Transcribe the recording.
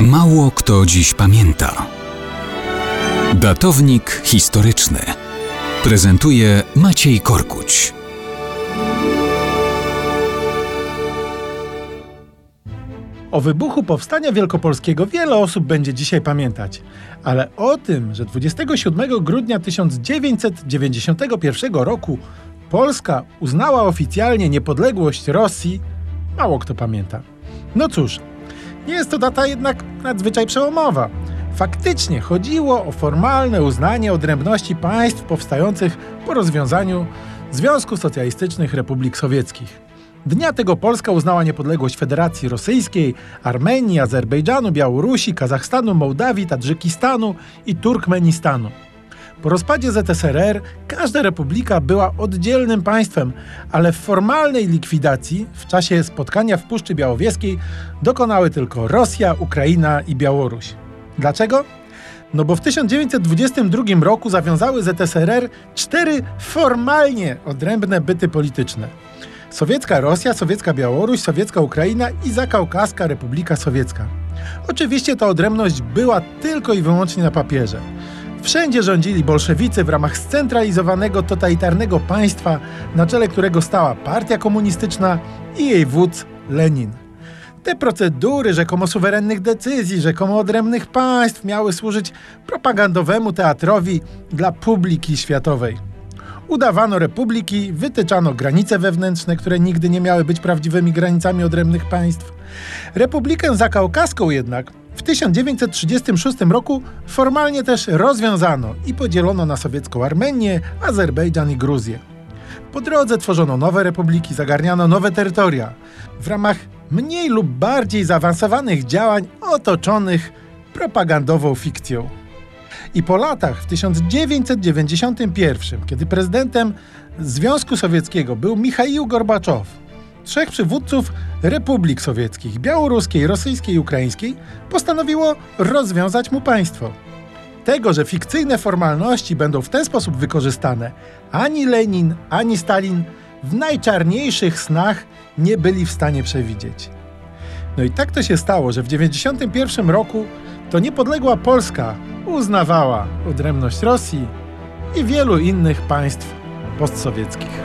Mało kto dziś pamięta. Datownik historyczny prezentuje Maciej Korkuć. O wybuchu Powstania Wielkopolskiego wiele osób będzie dzisiaj pamiętać, ale o tym, że 27 grudnia 1991 roku Polska uznała oficjalnie niepodległość Rosji, mało kto pamięta. No cóż, nie jest to data jednak nadzwyczaj przełomowa. Faktycznie chodziło o formalne uznanie odrębności państw powstających po rozwiązaniu Związku Socjalistycznych Republik Sowieckich. Dnia tego Polska uznała niepodległość Federacji Rosyjskiej, Armenii, Azerbejdżanu, Białorusi, Kazachstanu, Mołdawii, Tadżykistanu i Turkmenistanu. Po rozpadzie ZSRR każda republika była oddzielnym państwem, ale w formalnej likwidacji w czasie spotkania w Puszczy Białowieskiej dokonały tylko Rosja, Ukraina i Białoruś. Dlaczego? No bo w 1922 roku zawiązały ZSRR cztery formalnie odrębne byty polityczne. Sowiecka Rosja, sowiecka Białoruś, sowiecka Ukraina i Zakaukaska Republika Sowiecka. Oczywiście ta odrębność była tylko i wyłącznie na papierze. Wszędzie rządzili bolszewicy w ramach scentralizowanego totalitarnego państwa, na czele którego stała partia komunistyczna i jej wódz Lenin. Te procedury rzekomo suwerennych decyzji, rzekomo odrębnych państw miały służyć propagandowemu teatrowi dla publiki światowej. Udawano republiki, wytyczano granice wewnętrzne, które nigdy nie miały być prawdziwymi granicami odrębnych państw. Republikę zakaukaską jednak w 1936 roku formalnie też rozwiązano i podzielono na sowiecką Armenię, Azerbejdżan i Gruzję. Po drodze tworzono nowe republiki, zagarniano nowe terytoria w ramach mniej lub bardziej zaawansowanych działań otoczonych propagandową fikcją. I po latach, w 1991, kiedy prezydentem Związku Sowieckiego był Michaił Gorbaczow, trzech przywódców republik sowieckich białoruskiej, rosyjskiej i ukraińskiej postanowiło rozwiązać mu państwo. Tego, że fikcyjne formalności będą w ten sposób wykorzystane, ani Lenin, ani Stalin w najczarniejszych snach nie byli w stanie przewidzieć. No i tak to się stało, że w 1991 roku to niepodległa Polska uznawała odrębność Rosji i wielu innych państw postsowieckich.